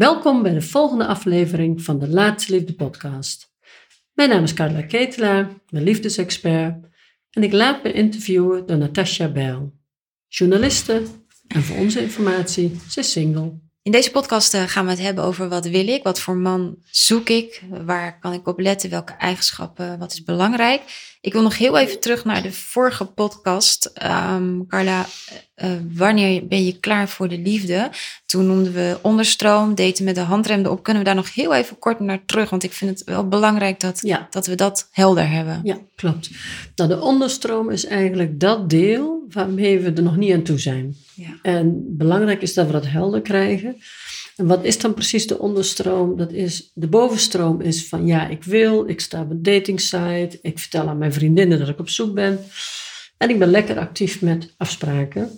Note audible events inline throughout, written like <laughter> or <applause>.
Welkom bij de volgende aflevering van de Laatste Liefde podcast. Mijn naam is Carla Ketelaar, mijn liefdesexpert en ik laat me interviewen door Natasha Bijl, journaliste en voor onze informatie, ze is single. In deze podcast eh, gaan we het hebben over wat wil ik, wat voor man zoek ik, waar kan ik op letten, welke eigenschappen, wat is belangrijk. Ik wil nog heel even terug naar de vorige podcast. Um, Carla, uh, wanneer ben je klaar voor de liefde? Toen noemden we onderstroom, daten met de handrem erop. Kunnen we daar nog heel even kort naar terug? Want ik vind het wel belangrijk dat, Ja. dat we dat helder hebben. Ja, klopt. Nou, de onderstroom is eigenlijk dat deel waarmee we er nog niet aan toe zijn. Ja. En belangrijk is dat we dat helder krijgen. En wat is dan precies de onderstroom? Dat is, de bovenstroom is van ja, ik wil, ik sta op een datingsite, ik vertel aan mijn vriendinnen dat ik op zoek ben. En ik ben lekker actief met afspraken.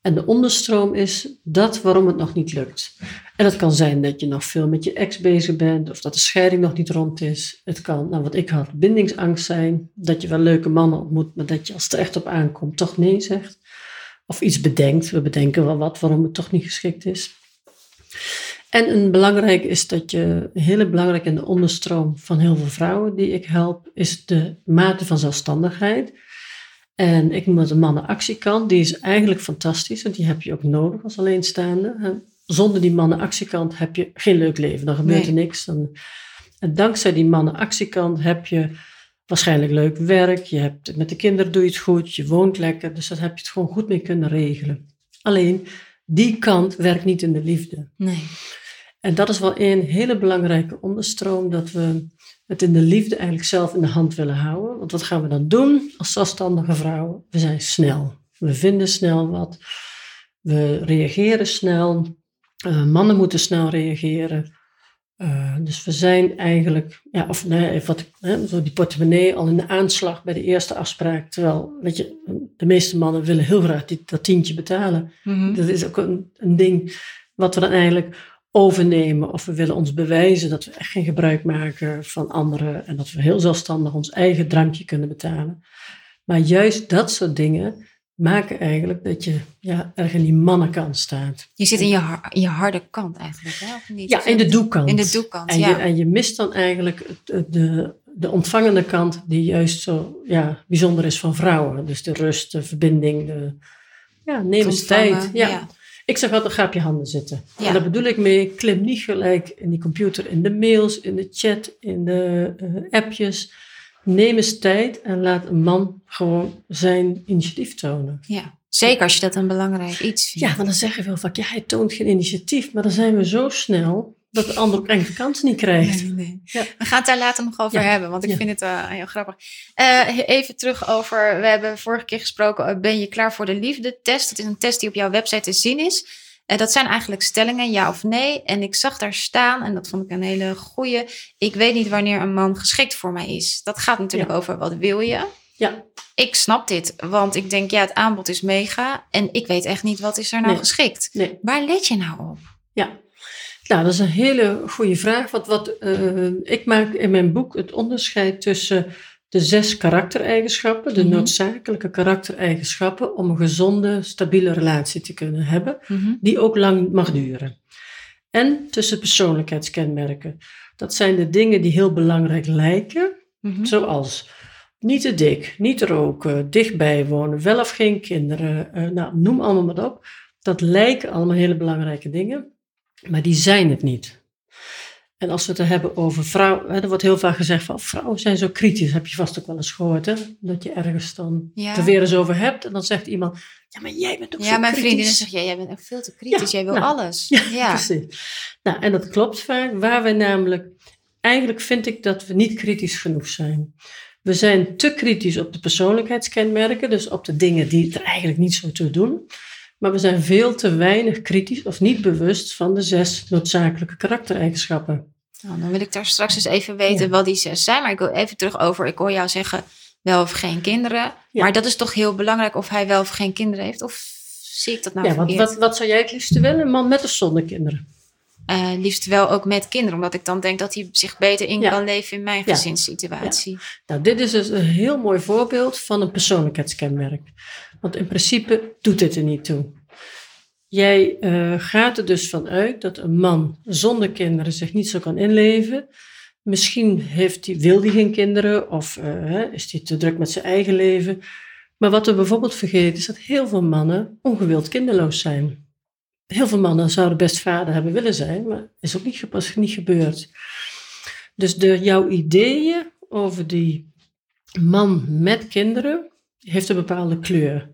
En de onderstroom is dat waarom het nog niet lukt. En dat kan zijn dat je nog veel met je ex bezig bent, of dat de scheiding nog niet rond is. Het kan, nou wat ik had, bindingsangst zijn. Dat je wel leuke mannen ontmoet, maar dat je als het er echt op aankomt toch nee zegt. Of iets bedenkt. We bedenken wel wat waarom het toch niet geschikt is. En een belangrijk is dat je, hele belangrijk in de onderstroom van heel veel vrouwen die ik help, is de mate van zelfstandigheid. En ik noem dat de mannenactiekant. Die is eigenlijk fantastisch, want die heb je ook nodig als alleenstaande. Zonder die mannenactiekant heb je geen leuk leven. Dan gebeurt Nee. er niks. Dan, en dankzij die mannenactiekant heb je waarschijnlijk leuk werk. Je hebt, met de kinderen doe je het goed. Je woont lekker. Dus daar heb je het gewoon goed mee kunnen regelen. Alleen, die kant werkt niet in de liefde. Nee. En dat is wel een hele belangrijke onderstroom, dat we het in de liefde eigenlijk zelf in de hand willen houden. Want wat gaan we dan doen als zelfstandige vrouwen? We zijn snel. We vinden snel wat. We reageren snel. Eh, mannen moeten snel reageren. Eh, dus we zijn eigenlijk, ja, of nee, wat, hè, zo die portemonnee al in de aanslag bij de eerste afspraak. Terwijl, weet je, de meeste mannen willen heel graag die, dat tientje betalen. Mhm. Dat is ook een, een ding wat we dan eigenlijk overnemen. Of we willen ons bewijzen dat we echt geen gebruik maken van anderen. En dat we heel zelfstandig ons eigen drankje kunnen betalen. Maar juist dat soort dingen maken eigenlijk dat je ja, erg in die mannenkant staat. Je zit in je, har- in je harde kant eigenlijk, hè? Of niet? Ja, in de doekant. In de doekant, En, ja. je, en je mist dan eigenlijk de, de ontvangende kant die juist zo ja, bijzonder is van vrouwen. Dus de rust, de verbinding, de, ja, neem eens tijd. Ja. ja. Ik zeg altijd, ga op je handen zitten. Ja. En daar bedoel ik mee, klim niet gelijk in die computer, in de mails, in de chat, in de eh, appjes. Neem eens tijd en laat een man gewoon zijn initiatief tonen. Ja, zeker als je dat een belangrijk iets vindt. Ja, want dan zeggen we heel vaak, ja, hij toont geen initiatief. Maar dan zijn we zo snel dat de ander ook eigenlijk de kans niet krijgt. Nee, nee. Ja. We gaan het daar later nog over Ja. hebben, want ik Ja. vind het eh, heel grappig. Eh, even terug over, we hebben vorige keer gesproken, eh, ben je klaar voor de liefde-test? Dat is een test die op jouw website te zien is. Eh, dat zijn eigenlijk stellingen, ja of nee. En ik zag daar staan, en dat vond ik een hele goeie, ik weet niet wanneer een man geschikt voor mij is. Dat gaat natuurlijk Ja. over, wat wil je? Ja, Ik snap dit, want ik denk, ja, het aanbod is mega. En ik weet echt niet, wat is er nou Nee. geschikt? nee. Waar let je nou op? Ja, nou, dat is een hele goede vraag. Want wat, eh, ik maak in mijn boek het onderscheid tussen de zes karaktereigenschappen, de Mhm. noodzakelijke karaktereigenschappen om een gezonde, stabiele relatie te kunnen hebben, Mhm. die ook lang mag duren. En tussen persoonlijkheidskenmerken. Dat zijn de dingen die heel belangrijk lijken, Mhm. zoals niet te dik, niet roken, dichtbij wonen, wel of geen kinderen, eh, nou, noem allemaal maar op. Dat lijken allemaal hele belangrijke dingen, maar die zijn het niet. En als we het hebben over vrouwen, hè, er wordt heel vaak gezegd van vrouwen zijn zo kritisch, heb je vast ook wel eens gehoord, hè? dat je ergens dan Ja. het er weer eens over hebt en dan zegt iemand, ja maar jij bent ook Ja, zo mijn kritisch. vriendinnen zeggen, ja, jij bent echt veel te kritisch. Ja, jij wil nou, alles. Ja, Ja. precies. Nou, en dat klopt vaak. Waar wij namelijk, eigenlijk vind ik dat we niet kritisch genoeg zijn. We zijn te kritisch op de persoonlijkheidskenmerken, dus op de dingen die er eigenlijk niet zo toe doen. Maar we zijn veel te weinig kritisch of niet bewust van de zes noodzakelijke karaktereigenschappen. Nou, dan wil ik daar straks eens even weten Ja. wat die zes zijn. Maar ik wil even terug over, ik hoor jou zeggen wel of geen kinderen. Ja. Maar dat is toch heel belangrijk of hij wel of geen kinderen heeft? Of zie ik dat nou ja, want wat, wat zou jij het liefste willen? Een man met of zonder kinderen? Eh, liefst wel ook met kinderen. Omdat ik dan denk dat hij zich beter in Ja. kan leven in mijn Ja. gezinssituatie. Nou, dit is dus een heel mooi voorbeeld van een persoonlijkheidskenmerk. Want in principe doet dit er niet toe. jij uh, gaat er dus vanuit dat een man zonder kinderen zich niet zo kan inleven. Misschien heeft wil hij geen kinderen of uh, is hij te druk met zijn eigen leven. Maar wat we bijvoorbeeld vergeten is dat heel veel mannen ongewild kinderloos zijn. Heel veel mannen zouden best vader hebben willen zijn, maar is ook niet, niet gebeurd. Dus de, jouw ideeën over die man met kinderen heeft een bepaalde kleur.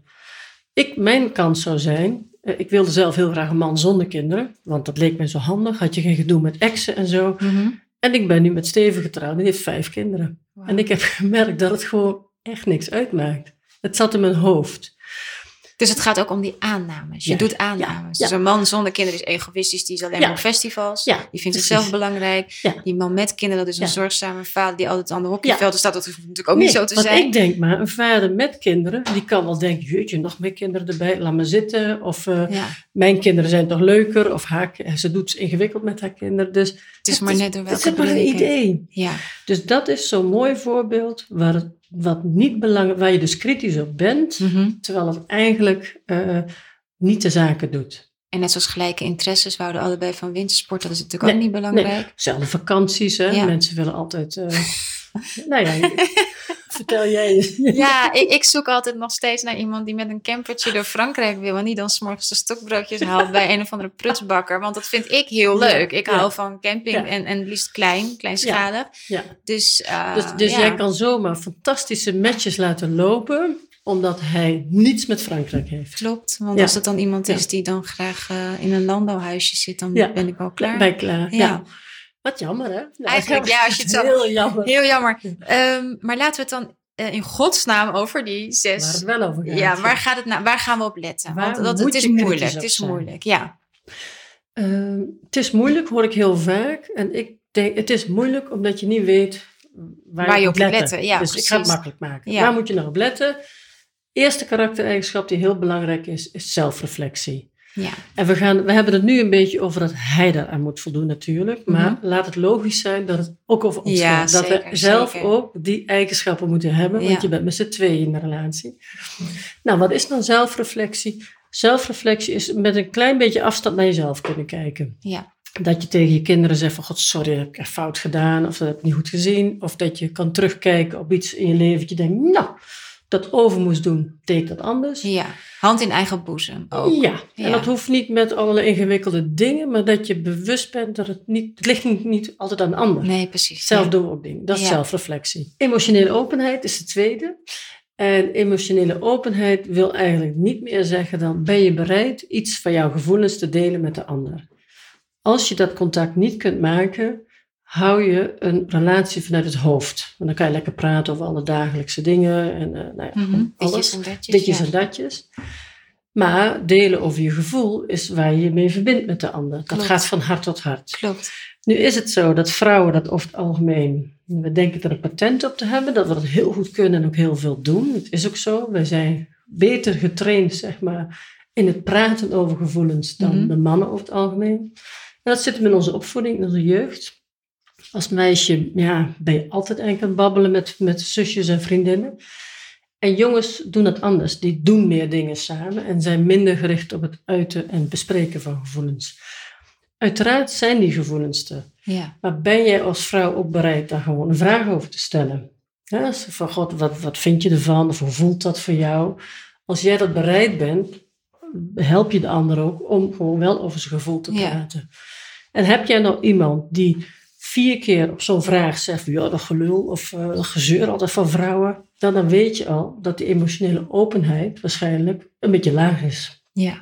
Ik, mijn kans zou zijn, eh, ik wilde zelf heel graag een man zonder kinderen, want dat leek me zo handig. Had je geen gedoe met exen en zo. Mhm. En ik ben nu met Steven getrouwd, die heeft vijf kinderen. En ik heb <laughs> gemerkt dat het gewoon echt niks uitmaakt. Het zat in mijn hoofd. Dus het gaat ook om die aannames. Je Ja, doet aannames. Dus een man zonder kinderen is egoïstisch. Die is alleen maar op festivals. Die vindt precies. zichzelf belangrijk. Die man met kinderen, dat is een zorgzame vader die altijd aan de hockeyvelden staat. Dat hoeft natuurlijk ook Nee, niet zo te want zijn. ik denk maar, een vader met kinderen, die kan wel denken, jeetje, nog meer kinderen erbij, laat me zitten. Of eh, mijn kinderen zijn toch leuker, of haar, ze doet ingewikkeld met haar kinderen. Dus het is maar net door het welke is maar een idee. Ja, Dus dat is zo'n mooi voorbeeld waar, het, wat niet belang, waar je dus kritisch op bent, Mhm. terwijl het eigenlijk eh, niet de zaken doet. En net zoals gelijke interesses, we houden allebei van wintersport. Dat is natuurlijk ook niet belangrijk. Zelfde vakanties, hè? Ja. mensen willen altijd... eh, <laughs> nou ja, vertel jij eens. Ja, ik, ik zoek altijd nog steeds naar iemand die met een campertje door Frankrijk wil. En die dan s'morgens de stokbroodjes haalt bij een of andere prutsbakker. Want dat vind ik heel leuk. Ik ja. hou van camping Ja. en, en liefst klein, kleinschalig. Ja. Dus, eh, Dus, dus jij kan zomaar fantastische matches laten lopen, omdat hij niets met Frankrijk heeft. Klopt, want Ja. als het dan iemand is die dan graag eh, in een landbouwhuisje zit, dan Ja. ben ik al klaar. Bij klaar. Ja. Ja. Wat jammer, hè? Nou, Eigenlijk, ja, als je het zo- Heel jammer. Heel jammer. Ehm, maar laten we het dan eh, in godsnaam over die Waar zes... het wel over gaat. Ja, waar, gaat het nou, waar gaan we op letten? Waar Want dat, het is moeilijk. Het is zijn? moeilijk, ja. Ehm, het is moeilijk, hoor ik heel vaak. En ik denk, het is moeilijk omdat je niet weet waar, Waar je op moet letten, ja, dus ik ga het makkelijk maken. Ja. Waar moet je nou op letten? Eerste karaktereigenschap die heel belangrijk is, is zelfreflectie. Ja. En we, gaan, we hebben het nu een beetje over dat hij daaraan moet voldoen natuurlijk. Maar Mhm. laat het logisch zijn dat het ook over ons Ja, gaat. Dat zeker, we zelf zeker. ook die eigenschappen moeten hebben. Want Ja. je bent met z'n tweeën in een relatie. Nou, wat is dan zelfreflectie? Zelfreflectie is met een klein beetje afstand naar jezelf kunnen kijken. Ja. Dat je tegen je kinderen zegt van, god sorry, heb ik echt fout gedaan. Of dat heb ik niet goed gezien. Of dat je kan terugkijken op iets in je leven. Dat je denkt, nou, dat over moest doen, deed ik dat anders. ja. Hand in eigen boezem ook. Ja, en Ja. dat hoeft niet met allerlei ingewikkelde dingen, maar dat je bewust bent dat het niet, het ligt niet, niet altijd aan de ander. Nee, precies. Zelf ja. doen we ook dingen. Dat is Ja. zelfreflectie. Emotionele openheid is de tweede. En emotionele openheid wil eigenlijk niet meer zeggen dan ben je bereid iets van jouw gevoelens te delen met de ander. Als je dat contact niet kunt maken, hou je een relatie vanuit het hoofd. Want dan kan je lekker praten over alle dagelijkse dingen en eh, nou ja, Mhm. alles Ditjes en datjes. ditjes ja. en datjes. Maar delen over je gevoel is waar je je mee verbindt met de ander. Dat Klopt. gaat van hart tot hart. Klopt. Nu is het zo dat vrouwen dat over het algemeen, we denken er een patent op te hebben, dat we dat heel goed kunnen en ook heel veel doen. Het is ook zo. Wij zijn beter getraind, zeg maar, in het praten over gevoelens dan Mhm. de mannen over het algemeen. En dat zit hem in onze opvoeding, in onze jeugd. Als meisje ja, ben je altijd eigenlijk aan het babbelen met, met zusjes en vriendinnen. En jongens doen dat anders. Die doen meer dingen samen en zijn minder gericht op het uiten en bespreken van gevoelens. Uiteraard zijn die gevoelens er. Ja. Maar ben jij als vrouw ook bereid daar gewoon een vraag over te stellen? Ja, van God, wat, wat vind je ervan? Of hoe voelt dat voor jou? Als jij dat bereid bent, help je de ander ook om gewoon wel over zijn gevoel te Ja. praten. En heb jij nou iemand die vier keer op zo'n vraag zegt, ja, dat gelul of eh, dat gezeur altijd van vrouwen, dan, dan weet je al dat die emotionele openheid waarschijnlijk een beetje laag is. Ja.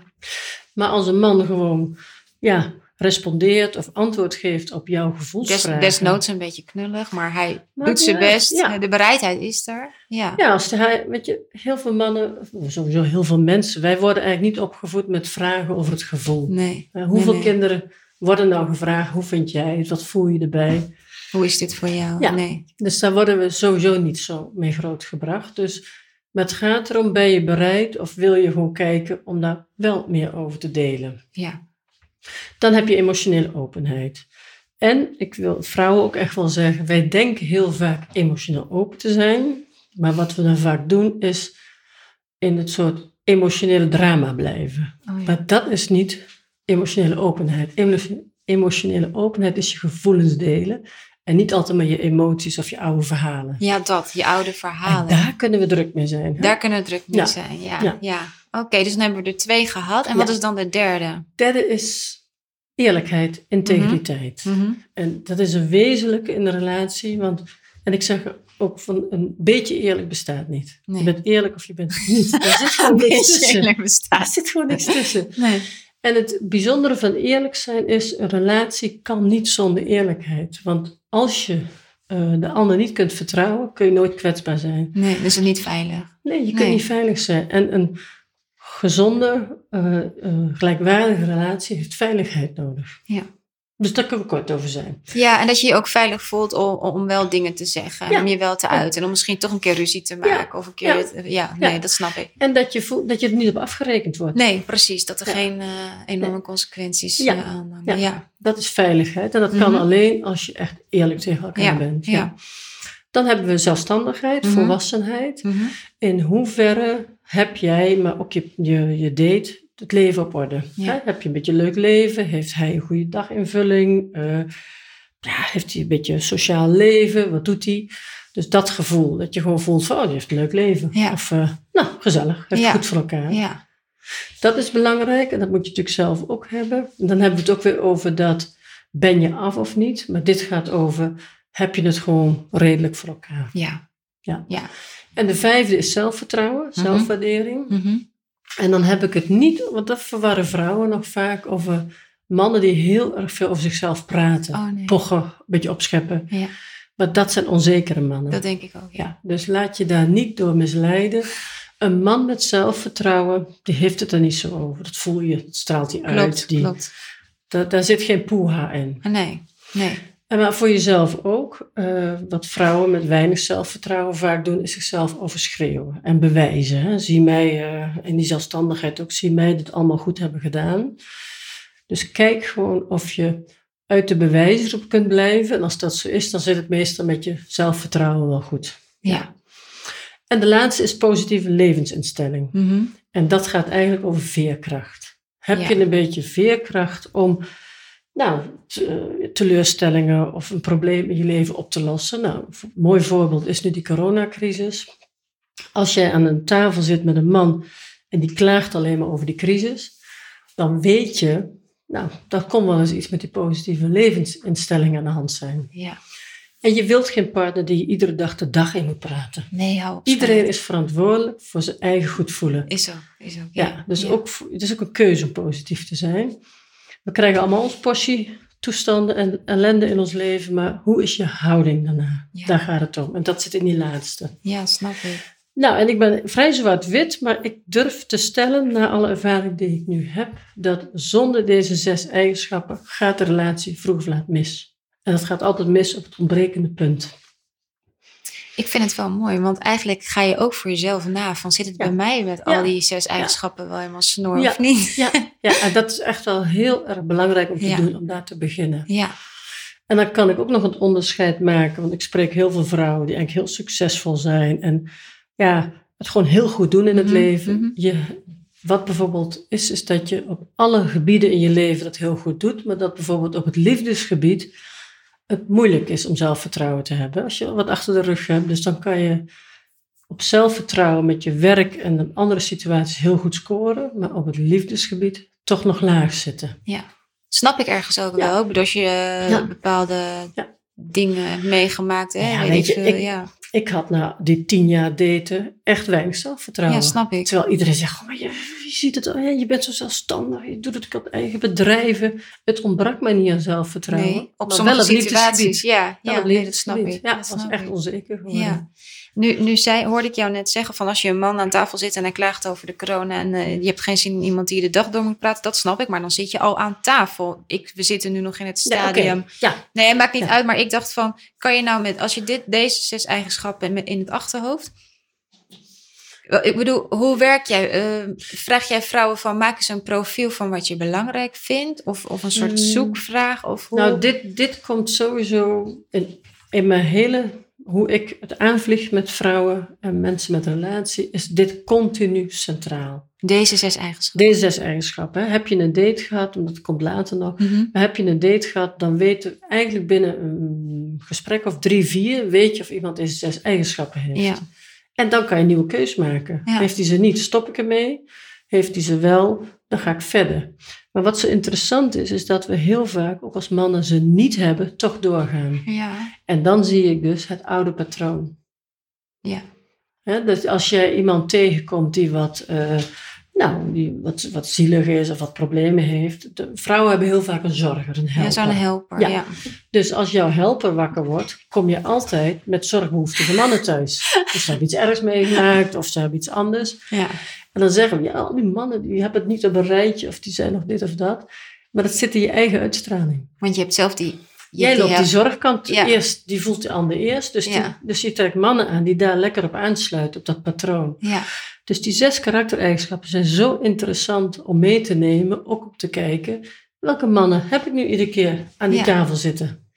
Maar als een man gewoon, ja, respondeert of antwoord geeft op jouw Des, gevoelsvragen. desnoods een beetje knullig, maar hij Maar doet zijn best. ja. De bereidheid is er. Ja. Ja, als hij, weet je, heel veel mannen, of sowieso heel veel mensen, wij worden eigenlijk niet opgevoed met vragen over het gevoel. Nee. Eh, hoeveel nee, nee. kinderen worden nou gevraagd, hoe vind jij het, wat voel je erbij? Hoe is dit voor jou? Ja. Nee. Dus daar worden we sowieso niet zo mee grootgebracht. Dus maar het gaat erom, ben je bereid of wil je gewoon kijken om daar wel meer over te delen? Ja. Dan heb je emotionele openheid. En ik wil vrouwen ook echt wel zeggen, wij denken heel vaak emotioneel open te zijn. Maar wat we dan vaak doen is in het soort emotionele drama blijven. Oh, ja. Maar dat is niet emotionele openheid. Emo- Emotionele openheid is je gevoelens delen. En niet altijd maar je emoties of je oude verhalen. ja, dat, je oude En verhalen. daar kunnen we druk mee zijn. hè? Daar kunnen we druk mee Ja. zijn. Ja, Ja. ja. Oké, dus dan hebben we er twee gehad. En wat is dan de derde? Derde is eerlijkheid, integriteit. Mhm. En dat is een wezenlijke in de relatie. Want, en ik zeg ook van een beetje eerlijk bestaat niet. Nee. Je bent eerlijk of je bent niet. Er zit gewoon niks <laughs> tussen. Er bestaat. zit gewoon niks tussen. Nee. En het bijzondere van eerlijk zijn is, een relatie kan niet zonder eerlijkheid. Want als je eh, de ander niet kunt vertrouwen, kun je nooit kwetsbaar zijn. nee, dus niet veilig. Nee, je kunt niet veilig zijn. En een gezonde, eh, eh, gelijkwaardige relatie heeft veiligheid nodig. Ja. Dus daar kunnen we kort over zijn. Ja, en dat je je ook veilig voelt om, om wel dingen te zeggen. Ja. Om je wel te Ja. uiten. En om misschien toch een keer ruzie te maken. Of een keer... Ja. het- Ja, nee, Ja. dat snap ik. En dat je voelt dat je er niet op afgerekend wordt. Nee, precies. Dat er Ja. geen eh, enorme consequenties Ja. eh, aan Ja. ja. ja. Dat is veiligheid. En dat kan Mhm. alleen als je echt eerlijk tegen elkaar Ja, bent. ja. Dan hebben we zelfstandigheid, Mhm. volwassenheid. Mhm. In hoeverre heb jij, maar ook je, je, je date, het leven op orde? Ja. Hè? Heb je een beetje een leuk leven? Heeft hij een goede daginvulling? Eh, ja, heeft hij een beetje een sociaal leven? Wat doet hij? Dus dat gevoel, dat je gewoon voelt van, oh, die heeft een leuk leven. Ja. Of, eh, nou, gezellig, heeft Ja. goed voor elkaar. Ja. Dat is belangrijk en dat moet je natuurlijk zelf ook hebben. En dan hebben we het ook weer over dat, ben je af of niet? Maar dit gaat over, heb je het gewoon redelijk voor elkaar? Ja. Ja. Ja. En de vijfde is zelfvertrouwen, Mhm. zelfwaardering. Mhm. En dan heb ik het niet, want dat verwarren vrouwen nog vaak over mannen die heel erg veel over zichzelf praten. Oh nee. Pochen, een beetje opscheppen. Ja. Maar dat zijn onzekere mannen. Dat denk ik ook. Ja. ja, dus laat je daar niet door misleiden. Een man met zelfvertrouwen, die heeft het er niet zo over. Dat voel je, dat straalt hij uit. Klopt, Die, klopt. da- daar zit geen poeha in. Nee, nee. En maar voor jezelf ook. eh, wat vrouwen met weinig zelfvertrouwen vaak doen, is zichzelf overschreeuwen en bewijzen. Hè. Zie mij, eh in die zelfstandigheid ook, zie mij dit allemaal goed hebben gedaan. Dus kijk gewoon of je uit de bewijzen op kunt blijven. En als dat zo is, dan zit het meestal met je zelfvertrouwen wel goed. Ja. En de laatste is positieve levensinstelling. Mhm. En dat gaat eigenlijk over veerkracht. Heb Ja. je een beetje veerkracht om nou, eh, teleurstellingen of een probleem in je leven op te lossen? Nou, een mooi voorbeeld is nu die coronacrisis. Als jij aan een tafel zit met een man en die klaagt alleen maar over die crisis, dan weet je, nou, daar kon wel eens iets met die positieve levensinstelling aan de hand zijn. Ja. En je wilt geen partner die je iedere dag de dag in moet praten. Nee, hou op. Iedereen is verantwoordelijk voor zijn eigen goed voelen. Is ook. Is ook. Ja, dus Ja. Ook, het is ook een keuze om positief te zijn. We krijgen allemaal ons portie toestanden en ellende in ons leven, maar hoe is je houding daarna? Ja. Daar gaat het om. En dat zit in die laatste. Ja, snap ik. Nou, en ik ben vrij zwart-wit, maar ik durf te stellen, na alle ervaring die ik nu heb, dat zonder deze zes eigenschappen gaat de relatie vroeg of laat mis. En dat gaat altijd mis op het ontbrekende punt. Ik vind het wel mooi, want eigenlijk ga je ook voor jezelf na. Van zit het Ja. bij mij met al die zes eigenschappen wel helemaal snor of niet? Ja, ja, en dat is echt wel heel erg belangrijk om te doen, om daar te beginnen. Ja. En dan kan ik ook nog het onderscheid maken, want ik spreek heel veel vrouwen die eigenlijk heel succesvol zijn en ja, het gewoon heel goed doen in het Mhm, leven. mhm. Je, wat bijvoorbeeld is, is dat je op alle gebieden in je leven dat heel goed doet, maar dat bijvoorbeeld op het liefdesgebied het moeilijk is om zelfvertrouwen te hebben. Als je wat achter de rug hebt, dus dan kan je op zelfvertrouwen met je werk en andere situaties heel goed scoren, maar op het liefdesgebied toch nog laag zitten. Snap ik ergens ook Ja. wel. Ik bedoel, Als je eh, Ja. bepaalde Ja. dingen hebt meegemaakt. Hè? Ja, weet, je, veel, ik- ja. Ik had na die tien jaar daten echt weinig zelfvertrouwen. ja, snap ik. Terwijl iedereen zegt, oh, maar je ziet het, je bent zo zelfstandig, je doet het op eigen bedrijven. Het ontbrak mij niet aan zelfvertrouwen. Nee, op maar sommige wel situaties. Ja, ja nee, dat snap ik. Ja, dat was echt ik. onzeker geworden. Ja. Nu, nu zei, hoorde ik jou net zeggen van als je een man aan tafel zit en hij klaagt over de corona en eh, je hebt geen zin in iemand die je de dag door moet praten, dat snap ik. Maar dan zit je al aan tafel. Ik, we zitten nu nog in het Ja, stadium. Ja, Nee, het maakt niet Ja. uit. Maar ik dacht van, kan je nou met, als je dit, deze zes eigenschappen met in het achterhoofd. Ik bedoel, hoe werk jij? Eh, vraag jij vrouwen van, maak eens een profiel van wat je belangrijk vindt? Of, of een soort Mm. zoekvraag? Of hoe? nou dit, dit komt sowieso in, in mijn hele, hoe ik het aanvlieg met vrouwen en mensen met relatie, is dit continu centraal. Deze zes eigenschappen. Deze zes eigenschappen. hè. Heb je een date gehad, dat komt later nog. Mhm. Maar heb je een date gehad, dan weten we eigenlijk binnen een gesprek of drie, vier, weet je of iemand deze zes eigenschappen heeft. Ja. En dan kan je een nieuwe keus maken. Ja. Heeft hij ze niet, stop ik ermee. Heeft hij ze wel, dan ga ik verder. Maar wat zo interessant is, is dat we heel vaak, ook als mannen ze niet hebben, toch doorgaan. Ja. En dan zie ik dus het oude patroon. Ja. Dat als je iemand tegenkomt die wat, eh, nou, die wat, wat zielig is of wat problemen heeft. De, vrouwen hebben heel vaak een zorger, een Ja, helper. zo'n helper. Ja. Ja. Dus als jouw helper wakker wordt, kom je altijd met zorgbehoeftige mannen thuis. Dus ze hebben iets ergs meegemaakt of ze hebben iets anders. Ja. En dan zeggen we, ja, al die mannen die hebben het niet op een rijtje of die zijn nog dit of dat. Maar dat zit in je eigen uitstraling. Want je hebt zelf die... je Jij loopt die zorgkant Ja. eerst, die voelt de ander eerst. Dus, die- Ja. dus je trekt mannen aan die daar lekker op aansluiten, op dat patroon. Ja. Dus die zes karaktereigenschappen zijn zo interessant om mee te nemen, ook om te kijken, welke mannen heb ik nu iedere keer aan die Ja. tafel zitten.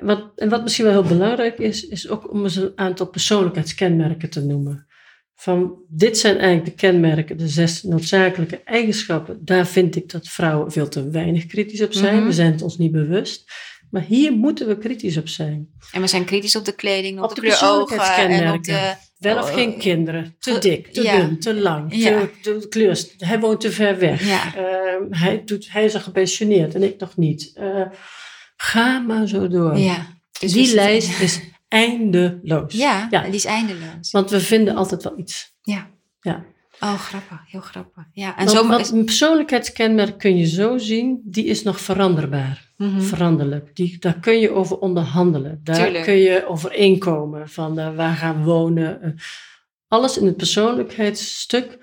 Wat, en wat misschien wel heel belangrijk is, is ook om eens een aantal persoonlijkheidskenmerken te noemen. Van dit zijn eigenlijk de kenmerken, de zes noodzakelijke eigenschappen. Daar vind ik dat vrouwen veel te weinig kritisch op zijn. Mhm. We zijn het ons niet bewust. Maar hier moeten we kritisch op zijn. En we zijn kritisch op de kleding, op, Op de, de kleur ogen en op persoonlijkheidskenmerken. de... Wel of Oh, geen kinderen, te dik, te ja. dun, te lang, Ja. te, kleur. Hij woont te ver weg. Ja. Ehm, hij, doet, hij is al gepensioneerd en ik nog niet. Eh, ga maar zo door. Ja. Dus Die lijst is <laughs> eindeloos. Ja, Ja. die is eindeloos. Want we vinden altijd wel iets. Ja. Ja. Oh, grappig. Heel grappig. Ja. En zo... want een persoonlijkheidskenmerk kun je zo zien, die is nog veranderbaar. Mhm. Veranderlijk. Die, daar kun je over onderhandelen. Daar Tuurlijk. kun je overeenkomen van eh, waar gaan we wonen. Eh, alles in het persoonlijkheidsstuk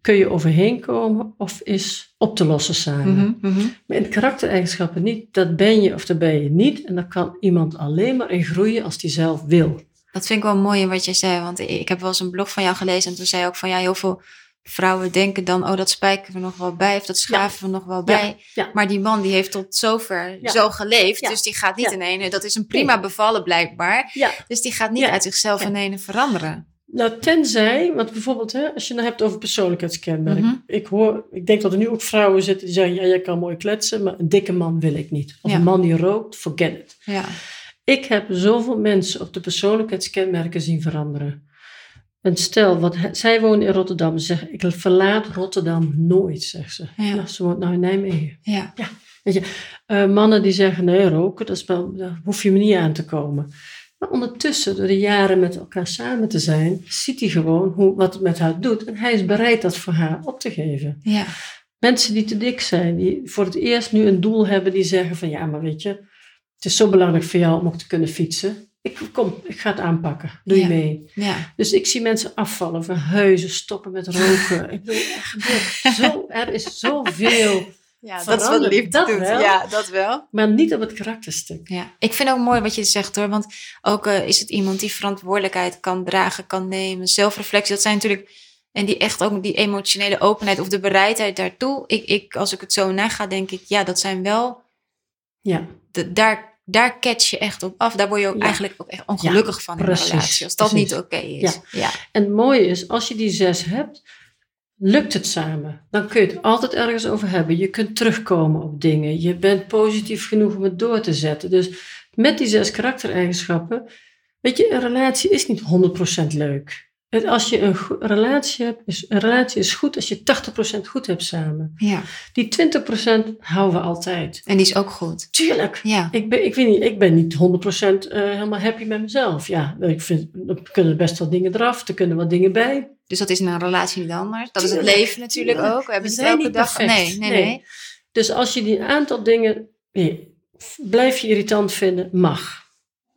kun je overheen komen of is op te lossen samen. Mhm. Maar in karaktereigenschappen niet. Dat ben je of dat ben je niet. En daar kan iemand alleen maar in groeien als die zelf wil. Dat vind ik wel mooi in wat jij zei. Want ik heb wel eens een blog van jou gelezen. En toen zei je ook van ja, heel veel vrouwen denken dan... oh, dat spijken we nog wel bij. Of dat schaven we nog wel bij. ja. Maar die man die heeft tot zover zo geleefd. Dus die gaat niet in ene... Dat is een prima bevallen blijkbaar. Dus die gaat niet uit zichzelf in ene veranderen. Nou, tenzij, want bijvoorbeeld, hè, als je het hebt over persoonlijkheidskenmerken. Mhm. Ik hoor, ik denk dat er nu ook vrouwen zitten die zeggen: ja, jij kan mooi kletsen, maar een dikke man wil ik niet. Of een man die rookt, forget it. Ja. Ik heb zoveel mensen op de persoonlijkheidskenmerken zien veranderen. Een stel, wat, zij wonen in Rotterdam, ze zeggen: ik verlaat Rotterdam nooit, zegt ze. Ja. Ja, ze woont nou in Nijmegen. Ja. Weet je, eh, mannen die zeggen: nee, roken, dat is wel, daar hoef je me niet aan te komen. Maar ondertussen, door de jaren met elkaar samen te zijn, ziet hij gewoon hoe, wat het met haar doet. En hij is bereid dat voor haar op te geven. Ja. Mensen die te dik zijn, die voor het eerst nu een doel hebben, die zeggen van ja, maar weet je, het is zo belangrijk voor jou om ook te kunnen fietsen. Ik, kom, ik ga het aanpakken. Doe je Ja. mee? Ja. Dus ik zie mensen afvallen, verhuizen, stoppen met roken. <laughs> ik bedoel, er, gebeurt zo, er is zoveel, <laughs> Ja, dat is wat liefde dat doet. Ja, Ja, dat wel. maar niet op het karakterstuk. Ja, ik vind ook mooi wat je zegt hoor. Want ook eh, is het iemand die verantwoordelijkheid kan dragen, kan nemen, zelfreflectie. Dat zijn natuurlijk. En die echt ook die emotionele openheid of de bereidheid daartoe. Ik, ik, als ik het zo naga, denk ik, ja, dat zijn wel. Ja, De, daar, daar catch je echt op af. Daar word je ook Ja. eigenlijk ook echt ongelukkig van in precies, een relatie. Als dat precies. niet oké is. Ja. En het mooie is, als je die zes hebt, lukt het samen. Dan kun je het altijd ergens over hebben. Je kunt terugkomen op dingen. Je bent positief genoeg om het door te zetten. Dus met die zes karaktereigenschappen, weet je, een relatie is niet 100% leuk. En Als je een relatie hebt, is, een relatie is goed als je 80% goed hebt samen. ja. Die 20% houden we altijd. En die is ook goed. Tuurlijk. Ja. Ik ben, ik, weet niet, ik ben niet 100% eh, helemaal happy met mezelf. Ja, ik vind, er kunnen best wel dingen eraf, er kunnen wat dingen bij. Dus dat is in een relatie niet anders. Dat is het leven natuurlijk Tuurlijk. ook. We hebben het elke dag. Nee, nee, Nee. nee. Dus als je die aantal dingen nee, blijf je irritant vinden, mag.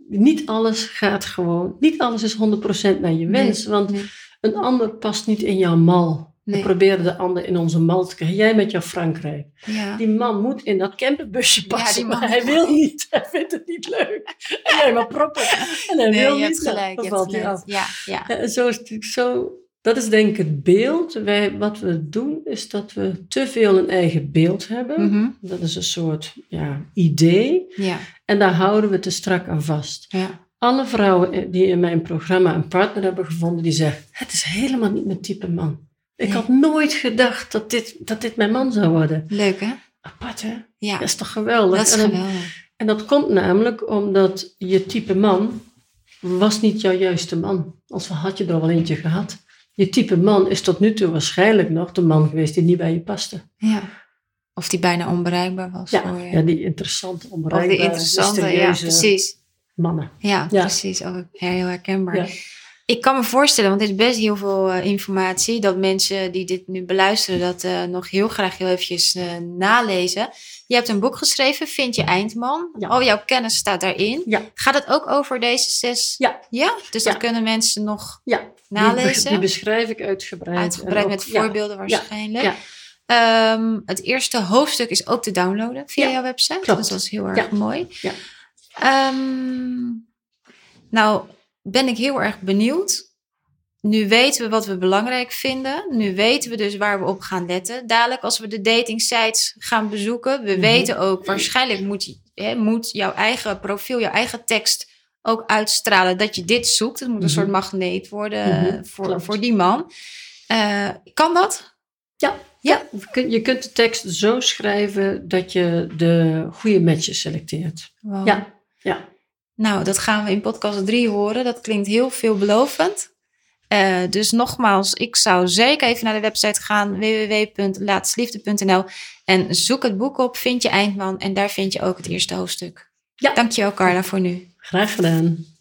Niet alles gaat gewoon, niet alles is 100% naar je wens. want nee. een ander past niet in jouw mal. Nee. We proberen de ander in onze mal te krijgen. Jij met jouw Frankrijk. Ja. Die man moet in dat camperbusje passen, die man maar hij wil niet. <laughs> Hij vindt het niet leuk. En jij maar proppen. En hij Nee, wil je niet. hebt gelijk. Je hebt hij gelijk. Ja, ja. Ja, en zo is het natuurlijk zo. Dat is denk ik het beeld. Wij, wat we doen is dat we te veel een eigen beeld hebben. Mhm. Dat is een soort ja, idee. Ja, En daar houden we te strak aan vast. ja. Alle vrouwen die in mijn programma een partner hebben gevonden, die zeggen: Het is helemaal niet mijn type man. Ik Nee. had nooit gedacht dat dit, dat dit mijn man zou worden. Leuk hè? Apart hè? Ja, Dat is toch geweldig? dat is En dan- geweldig. En dat komt namelijk omdat je type man was niet jouw juiste man. Als had je er wel eentje gehad. Je type man is tot nu toe waarschijnlijk nog de man geweest die niet bij je paste. Ja. Of die bijna onbereikbaar was Ja, voor je. ja die interessante, of onbereikbare, die interessante, ja, precies. mannen. Ja, Ja. precies. Ook heel herkenbaar. Ja. Ik kan me voorstellen, want dit is best heel veel eh, informatie, dat mensen die dit nu beluisteren, dat eh, nog heel graag heel eventjes eh, nalezen. Je hebt een boek geschreven, Vind je Eindman. Ja. Al jouw kennis staat daarin. Ja. Gaat het ook over deze zes? Ja. Ja? Dus dat kunnen mensen nog die, nalezen? die beschrijf ik uitgebreid. Uitgebreid met voorbeelden waarschijnlijk. ja. Ehm, het eerste hoofdstuk is ook te downloaden via jouw website. klopt. Dus dat is heel erg mooi. Ja. Ehm, nou, ben ik heel erg benieuwd. Nu weten we wat we belangrijk vinden. Nu weten we dus waar we op gaan letten. Dadelijk als we de dating sites gaan bezoeken. We Mhm. weten ook, waarschijnlijk moet, je- hè, moet jouw eigen profiel, jouw eigen tekst ook uitstralen dat je dit zoekt. Het moet een Mhm. soort magneet worden Mhm, eh, voor, klopt. voor die man. Eh, kan dat? Ja, Ja. Je kunt- Je kunt de tekst zo schrijven dat je de goede matches selecteert. Wow. Ja, ja. Nou, dat gaan we in podcast 3 horen. Dat klinkt heel veelbelovend. Eh, dus nogmaals, ik zou zeker even naar de website gaan: www.laatsliefde.nl en zoek het boek op, vind je Eindman en daar vind je ook het eerste hoofdstuk. Ja. Dankjewel Carla voor nu. Graag gedaan.